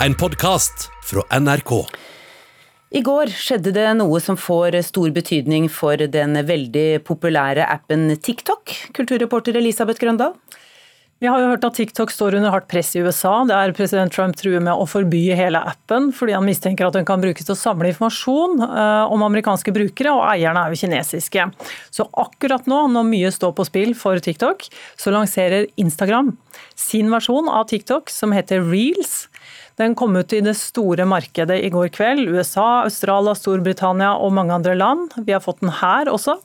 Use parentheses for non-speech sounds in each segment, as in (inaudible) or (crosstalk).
en podkast fra NRK. I går skjedde det noe som får stor betydning for den veldig populære appen TikTok. Kulturreporter Elisabeth Grøndal. Vi har jo hørt at TikTok står under hardt press i USA, der president Trump truer med å forby hele appen fordi han mistenker at den kan brukes til å samle informasjon eh, om amerikanske brukere, og eierne er jo kinesiske. Så akkurat nå, når mye står på spill for TikTok, så lanserer Instagram sin versjon av TikTok som heter Reels. Den kom ut i det store markedet i går kveld. USA, Australia, Storbritannia og mange andre land. Vi har fått den her også.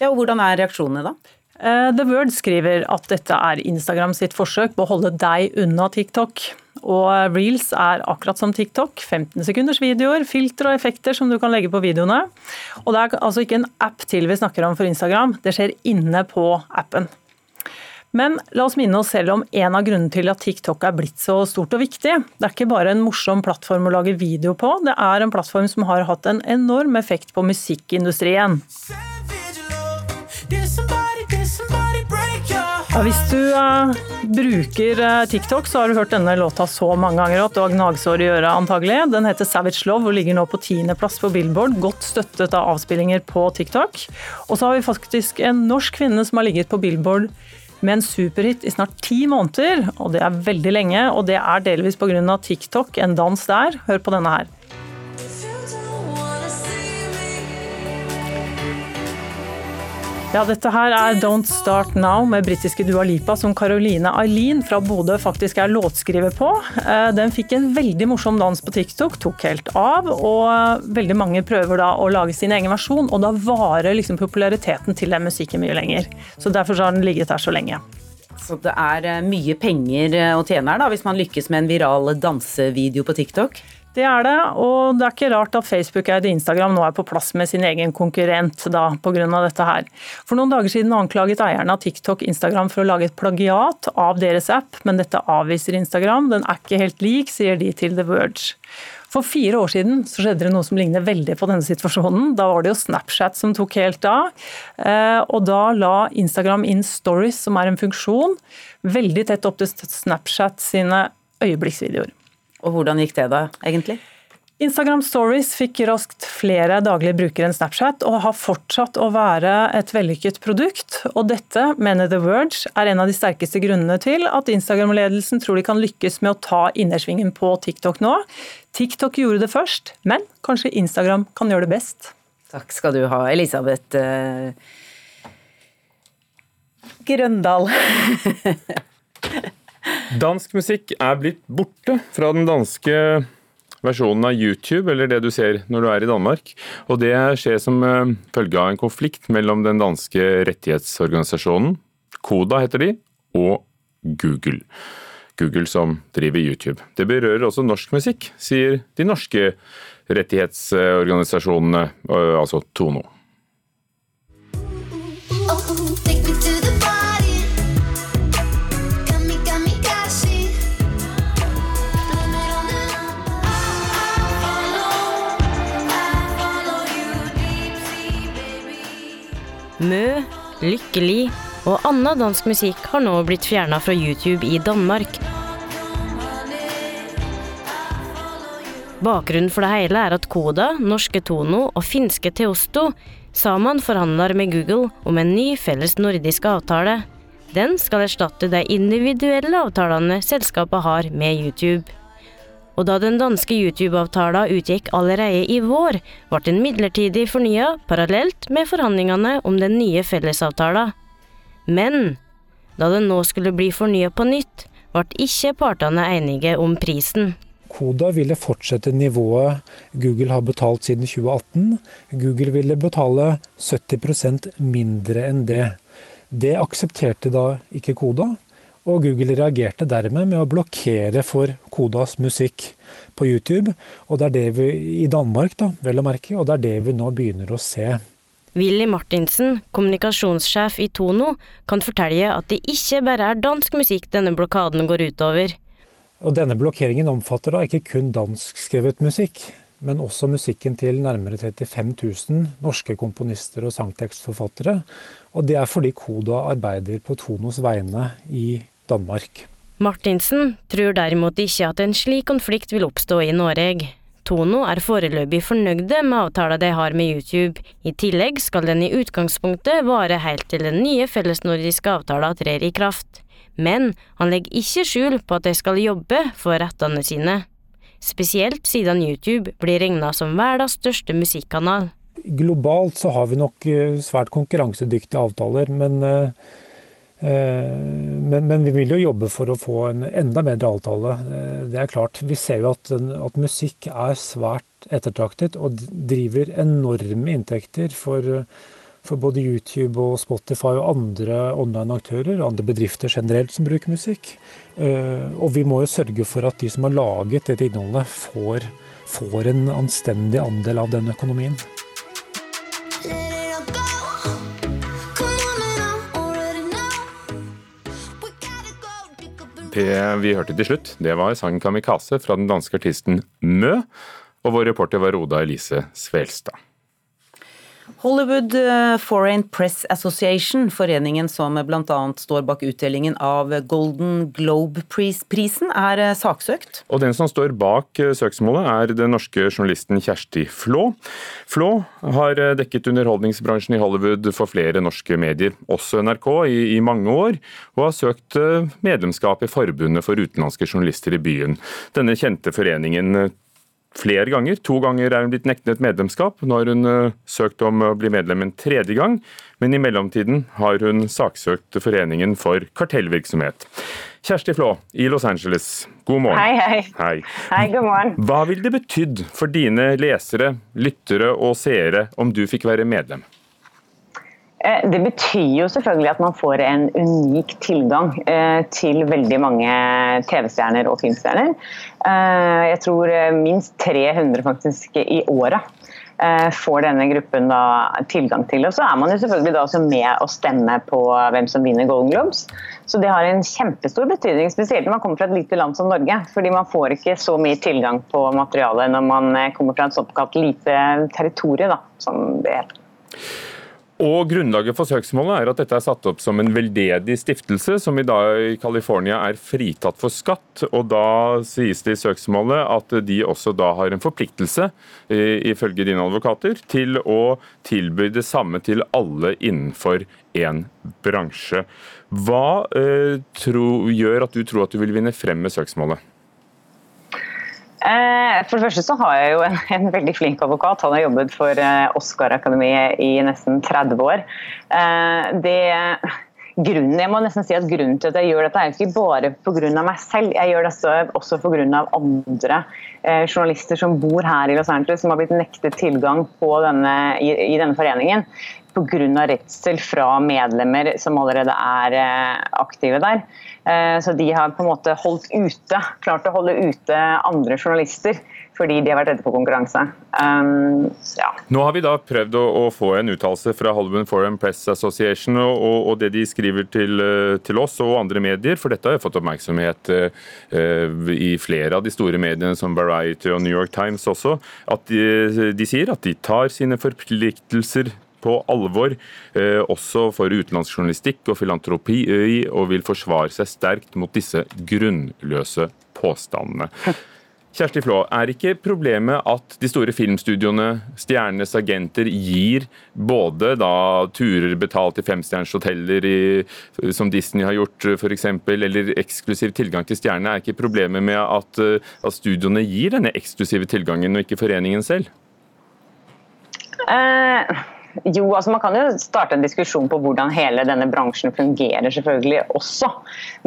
Ja, og Hvordan er reaksjonene da? Eh, The Word skriver at dette er Instagram sitt forsøk på å holde deg unna TikTok. Og Reels er akkurat som TikTok. 15 sekunders videoer, filter og effekter som du kan legge på videoene. Og det er altså ikke en app til vi snakker om for Instagram, det skjer inne på appen. Men la oss minne oss selv om en av grunnene til at TikTok er blitt så stort og viktig. Det er ikke bare en morsom plattform å lage video på, det er en plattform som har hatt en enorm effekt på musikkindustrien. Ja, hvis du uh, bruker uh, TikTok, så har du hørt denne låta så mange ganger at du har gnagsår i øret antagelig. Den heter Savage Love og ligger nå på tiendeplass på Billboard, godt støttet av avspillinger på TikTok. Og så har vi faktisk en norsk kvinne som har ligget på Billboard med en superhit i snart ti måneder, og det er veldig lenge. Og det er delvis pga. TikTok, en dans der. Hør på denne her. Ja, dette her er Don't Start Now med britiske Dua Lipa, som Caroline Eileen fra Bodø faktisk er låtskriver på. Eh, den fikk en veldig morsom dans på TikTok, tok helt av. Og veldig mange prøver da å lage sin egen versjon, og da varer liksom populariteten til den musikken mye lenger. Så derfor har den ligget der så lenge. Så det er eh, mye penger eh, å tjene her da, hvis man lykkes med en viral dansevideo på TikTok? Det er det, og det er ikke rart at Facebook-eide Instagram nå er på plass med sin egen konkurrent da, pga. dette her. For noen dager siden anklaget eierne av TikTok Instagram for å lage et plagiat av deres app, men dette avviser Instagram. Den er ikke helt lik, sier de til The Verge. For fire år siden så skjedde det noe som ligner veldig på denne situasjonen. Da var det jo Snapchat som tok helt av. Eh, og da la Instagram inn stories, som er en funksjon, veldig tett opp til Snapchat sine øyeblikksvideoer. Og hvordan gikk det da, egentlig? Instagram Stories fikk raskt flere daglige brukere enn Snapchat, og har fortsatt å være et vellykket produkt. Og dette, mener The Verge, er en av de sterkeste grunnene til at Instagram-ledelsen tror de kan lykkes med å ta innersvingen på TikTok nå. TikTok gjorde det først, men kanskje Instagram kan gjøre det best. Takk skal du ha, Elisabeth uh... Grøndal. (laughs) Dansk musikk er blitt borte fra den danske versjonen av YouTube, eller det du ser når du er i Danmark. Og det skjer som eh, følge av en konflikt mellom den danske rettighetsorganisasjonen, Koda heter de, og Google. Google som driver YouTube. Det berører også norsk musikk, sier de norske rettighetsorganisasjonene, eh, altså Tono. Lykkelig og annen dansk musikk har nå blitt fjerna fra YouTube i Danmark. Bakgrunnen for det hele er at Koda, norske Tono og finske Teosto sammen forhandler med Google om en ny felles nordisk avtale. Den skal erstatte de individuelle avtalene selskapet har med YouTube og da den danske YouTube-avtalen utgikk allerede i vår, ble den midlertidig fornya parallelt med forhandlingene om den nye fellesavtalen. Men da den nå skulle bli fornya på nytt, ble ikke partene enige om prisen. Koda ville fortsette nivået Google har betalt siden 2018. Google ville betale 70% mindre enn det. Det aksepterte da ikke Koda, og Google reagerte dermed med å blokkere for Kodas musikk på YouTube. Og det er det vi i Danmark, da, vel å merke, og det er det vi nå begynner å se. Willy Martinsen, kommunikasjonssjef i Tono, kan fortelle at det ikke bare er dansk musikk denne blokaden går utover. Og denne blokkeringen omfatter da ikke kun danskskrevet musikk, men også musikken til nærmere 35 000 norske komponister og sangtekstforfattere. Og det er fordi Koda arbeider på Tonos vegne i Danmark. Martinsen tror derimot ikke at en slik konflikt vil oppstå i Norge. Tono er foreløpig fornøyde med avtalen de har med YouTube. I tillegg skal den i utgangspunktet vare helt til den nye fellesnordiske avtalen trer i kraft. Men han legger ikke skjul på at de skal jobbe for rettene sine. Spesielt siden YouTube blir regna som verdens største musikkanal. Globalt så har vi nok eh, svært konkurransedyktige avtaler, men, eh, men, men, vi vil jo jobbe for å få en enda bedre avtale. Det er klart. Vi ser jo at, at musikk er svært ettertraktet og driver enorme inntekter for for både YouTube og Spotify og andre online-aktører, andre bedrifter generelt som bruker musikk. Eh, og vi må jo sørge for at de som har laget dette innholdet, får, får en anstendig andel av den økonomien. Det vi hørte til slutt, det var sangen 'Kamikaze' fra den danske artisten Mø. Og vår reporter var Oda Elise Svelstad. Hollywood eh, Foreign Press Association, foreningen som bl.a. står bak utdelingen av Golden Globe-prisen, er eh, saksøkt. Og den som står bak eh, søksmålet er den norske journalisten Kjersti Flå. Flå har dekket underholdningsbransjen i Hollywood for flere norske medier, også NRK, i, i mange år, og har søkt medlemskap i Forbundet for utenlandske journalister i byen. Denne kjente foreningen flere ganger. To ganger er hun blitt nektet medlemskap. Nå har hun uh, søkt om å bli medlem en tredje gang, men i mellomtiden har hun saksøkt Foreningen for kartellvirksomhet. Kjersti Flå i Los Angeles, god morgen. Hei, hei. Hei, hei god morgen. Hva ville det betydd for dine lesere, lyttere og seere om du fikk være medlem? Eh, det betyr jo selvfølgelig at man får en unik tilgang eh, til veldig mange TV-stjerner og filmstjerner. Eh, jeg tror minst 300 faktisk i året får denne gruppen tilgang til. Og så er man jo selvfølgelig også med å stemme på hvem som vinner Golden Globes. Så det har en kjempestor betydning, spesielt når man kommer fra et lite land som Norge. Fordi man får ikke så mye tilgang på materialet når man kommer fra et såkalt lite territorium, som det heter. Og Grunnlaget for søksmålet er at dette er satt opp som en veldedig stiftelse, som i dag i California er fritatt for skatt. og Da sies det i søksmålet at de også da har en forpliktelse, ifølge dine advokater, til å tilby det samme til alle innenfor én bransje. Hva eh, tro, gjør at du tror at du vil vinne frem med søksmålet? Eh, for det første så har jeg jo en, (laughs) en veldig flink advokat. Han har jobbet for eh, Oscar-akademiet i nesten 30 år. Eh, det, grunnen, jeg må nesten si at grunnen til at jeg gjør dette, er ikke bare pga. meg selv. Jeg gjør dette også pga. andre journalister som bor her i Los Angeles, som har blitt nektet tilgang denne, i, i denne foreningen pga. redsel fra medlemmer som allerede er eh, aktive der. Eh, så de har på en måte holdt ute, klart å holde ute andre journalister fordi de har vært redde for konkurranse. Um, ja. Nå har vi da prøvd å, å få en uttalelse fra Hollywood Foreign Press Association og, og, det de skriver til, eh, til, oss og andre medier, for dette har jo fått oppmerksomhet uh, i flere av de store mediene som Variety og New York Times også, at de, de sier at de tar sine forpliktelser på alvor, eh, også for utenlandsk journalistikk og filantropi, og vil forsvare seg sterkt mot disse grunnløse påstandene. (laughs) Kjersti Flå, er ikke problemet at de store filmstudioene, stjernenes agenter, gir både da turer betalt i femstjerners hoteller, som Disney har gjort f.eks., eller eksklusiv tilgang til stjernene? Er ikke problemet med at, at studioene gir denne eksklusive tilgangen, og ikke foreningen selv? Uh jo, altså Man kan jo starte en diskusjon på hvordan hele denne bransjen fungerer, selvfølgelig også.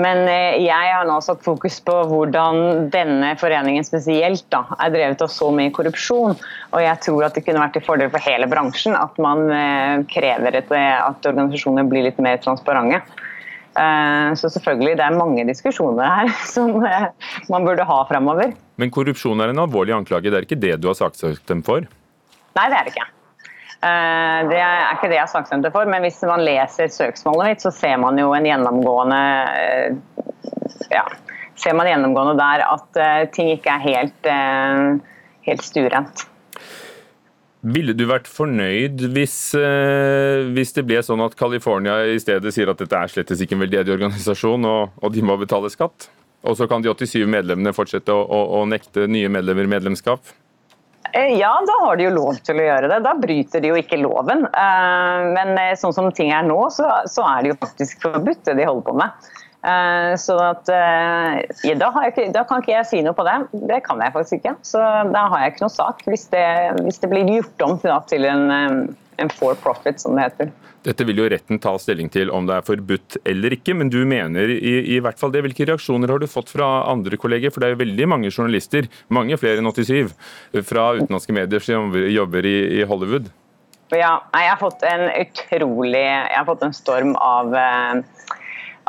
Men eh, jeg har nå satt fokus på hvordan denne foreningen spesielt da, er drevet av så mye korrupsjon. Og jeg tror at det kunne vært til fordel for hele bransjen at man eh, krever at organisasjoner blir litt mer transparente. Eh, så selvfølgelig, det er mange diskusjoner her (laughs) som man burde ha fremover. Men korrupsjon er en alvorlig anklage, det er ikke det du har saksøkt dem for? Nei, det er det ikke. Eh, det er ikke det jeg har saksøkte for, men hvis man leser søksmålet mitt, så ser man jo en gjennomgående eh, ja, ser man gjennomgående der at eh, ting ikke er helt, helt stuerent. Ville du vært fornøyd hvis, hvis, det ble sånn at California i stedet sier at dette er slett ikke en veldedig organisasjon, og, og de må betale skatt? Og så kan de 87 medlemmene fortsette å, å, å nekte nye medlemmer medlemskap? Eh, ja, da har de jo lov til å gjøre det. Da bryter de jo ikke loven. Eh, men eh, sånn som ting er nå, så, er det jo faktisk forbudt det de holder på med. Så at, ja, da, ikke, da, kan ikke jeg si noe på det. Det kan jeg faktisk ikke. Så da har jeg ikke noe sak, hvis det, hvis det blir gjort om til en, en for profit, som det heter. Dette vil jo retten ta stilling til om det er forbudt eller ikke, men du mener i, i, hvert fall det. Hvilke reaksjoner har du fått fra andre kolleger? For det er jo veldig mange journalister, mange flere enn 87, fra utenlandske medier som jobber i, i Hollywood. Ja, jeg har fått en utrolig Jeg har fått en storm av eh,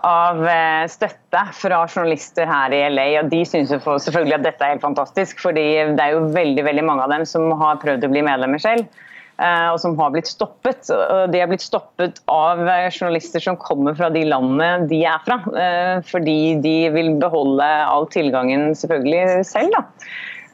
av eh, støtte fra journalister her i LA. og De syns selvfølgelig at dette er helt fantastisk. fordi Det er jo veldig veldig mange av dem som har prøvd å bli medlemmer selv. Eh, og som har blitt stoppet. De er blitt stoppet av eh, journalister som kommer fra de landene de er fra. Eh, fordi de vil beholde all tilgangen selvfølgelig selv. da.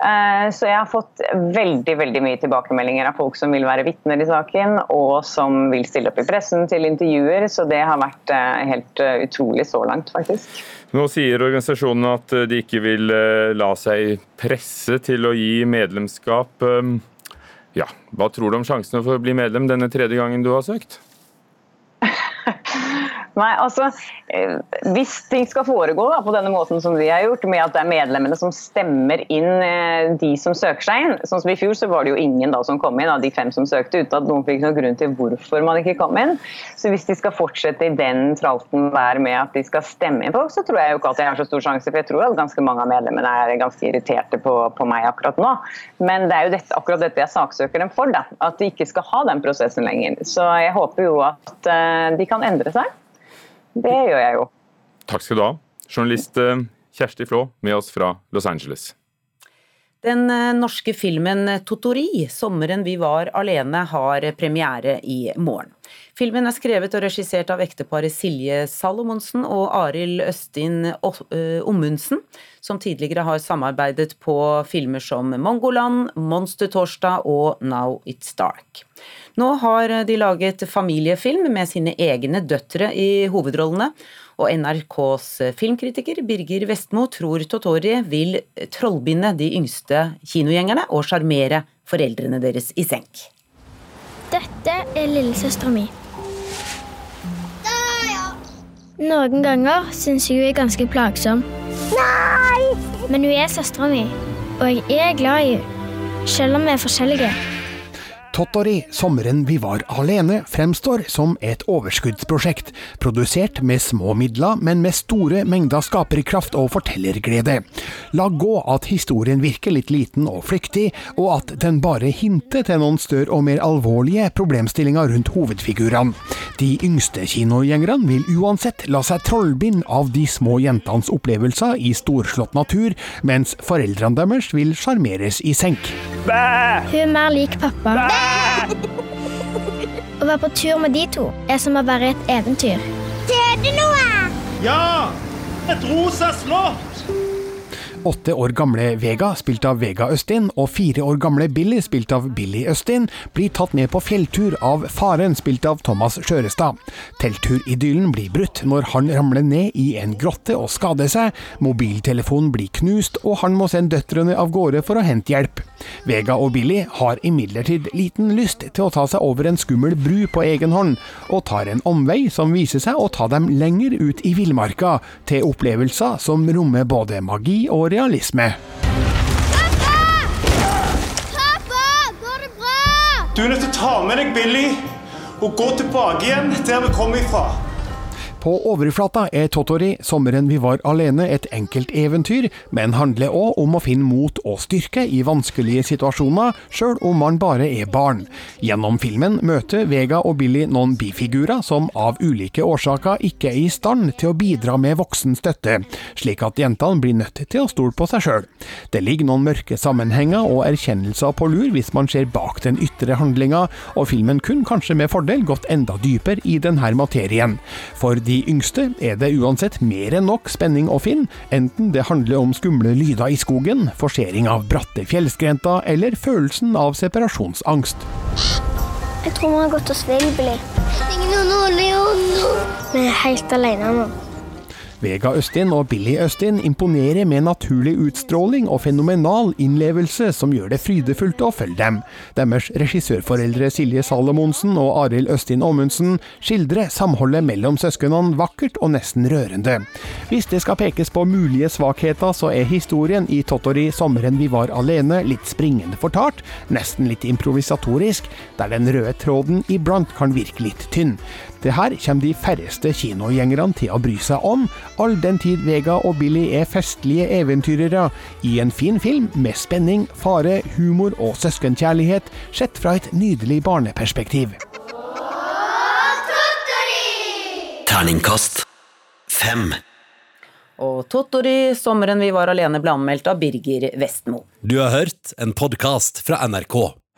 Så jeg har fått veldig veldig mye tilbakemeldinger av folk som vil være vitner i saken, og som vil stille opp i pressen til intervjuer. Så det har vært helt utrolig så langt, faktisk. Nå sier organisasjonen at de ikke vil la seg presse til å gi medlemskap. Ja, Hva tror du om sjansene for å bli medlem denne tredje gangen du har søkt? (laughs) Nei, altså, eh, Hvis ting skal foregå da, på denne måten som vi har gjort, med at det er medlemmene som stemmer inn eh, de som søker seg inn sånn som I fjor så var det jo ingen da som kom inn av de fem som søkte, uten at noen fikk noen grunn til hvorfor man ikke kom inn. Så Hvis de skal fortsette i den tralten der med at de skal stemme inn folk, så tror jeg jo ikke at jeg har så stor sjanse. For jeg tror at ganske mange av medlemmene er ganske irriterte på, på meg akkurat nå. Men det er jo dette, akkurat dette jeg saksøker dem for. da, At de ikke skal ha den prosessen lenger. Så jeg håper jo at uh, de kan endre seg. Det gjør jeg jo. Takk skal du ha. Journalist eh, Kjersti Flå med oss fra Los Angeles. Den eh, norske filmen 'Totori 'Sommeren vi var alene' har premiere i morgen. Filmen er skrevet og regissert av ekteparet Silje Salomonsen og Arild Østin eh, Ommundsen, som tidligere har samarbeidet på filmer som 'Mongoland', 'Monster-torsdag' og 'Now It's Dark'. Nå har de laget familiefilm med sine egne døtre i hovedrollene. Og NRKs filmkritiker Birger Vestmo tror Totori vil trollbinde de yngste kinogjengerne og sjarmere foreldrene deres i senk. Dette er lillesøstera mi. Noen ganger syns jeg hun er ganske plagsom. Nei! Men hun er søstera mi, og jeg er glad i henne, selv om vi er forskjellige. Tottori, sommeren vi var alene, fremstår som et overskuddsprosjekt, produsert med små midler, men med store mengder skaperkraft og fortellerglede. La gå at historien virker litt liten og flyktig, og at den bare hinter til noen større og mer alvorlige problemstillinger rundt hovedfigurene. De yngste kinogjengerne vil uansett la seg trollbinde av de små jentenes opplevelser i storslått natur, mens foreldrene deres vil sjarmeres i senk. Bæ! Hun er mer lik pappa. Å være på tur med de to er som å være et eventyr. Ser du noe? Ja! Et rosa slott! Åtte år gamle Vega, spilt av Vega Østin, og fire år gamle Billy, spilt av Billy Østin, blir tatt med på fjelltur av faren, spilt av Thomas Skjørestad. Telturidyllen blir brutt når han ramler ned i en grotte og skader seg, mobiltelefonen blir knust, og han må sende døtrene av gårde for å hente hjelp. Vega og Billy har imidlertid liten lyst til å ta seg over en skummel bru på egen hånd, og tar en omvei som viser seg å ta dem lenger ut i villmarka, til opplevelser som rommer både magi og realisme. Pappa! Pappa! Går det bra? Du er nødt til å ta med deg Billy og gå tilbake igjen der vi kom ifra. På overflata er Totori, sommeren vi var alene, et enkelt eventyr, men handler òg om å finne mot og styrke i vanskelige situasjoner, sjøl om man bare er barn. Gjennom filmen møter Vega og Billy noen bifigurer som av ulike årsaker ikke er i stand til å bidra med voksen støtte, slik at jentene blir nødt til å stole på seg sjøl. Det ligger noen mørke sammenhenger og erkjennelser på lur hvis man ser bak den ytre handlinga, og filmen kunne kanskje med fordel gått enda dypere i denne materien. For de yngste er det uansett mer enn nok spenning å finne, enten det handler om skumle lyder i skogen, forsering av bratte fjellskrenter eller følelsen av separasjonsangst. Jeg tror vi har gått oss vill, Leon. Vi er helt alene nå. Vega Østin og Billy Østin imponerer med naturlig utstråling og fenomenal innlevelse som gjør det frydefullt å følge dem. Deres regissørforeldre Silje Salomonsen og Arild Østin Aamundsen skildrer samholdet mellom søsknene vakkert og nesten rørende. Hvis det skal pekes på mulige svakheter, så er historien i Tottori 'Sommeren vi var alene' litt springende fortalt, nesten litt improvisatorisk, der den røde tråden iblant kan virke litt tynn. Det her kommer de færreste kinogjengerne til å bry seg om, all den tid Vega og Billy er festlige eventyrere i en fin film med spenning, fare, humor og søskenkjærlighet, sett fra et nydelig barneperspektiv. Terningkast fem. Og Tottori, 'Sommeren vi var alene', ble anmeldt av Birger Vestmo. Du har hørt en podkast fra NRK.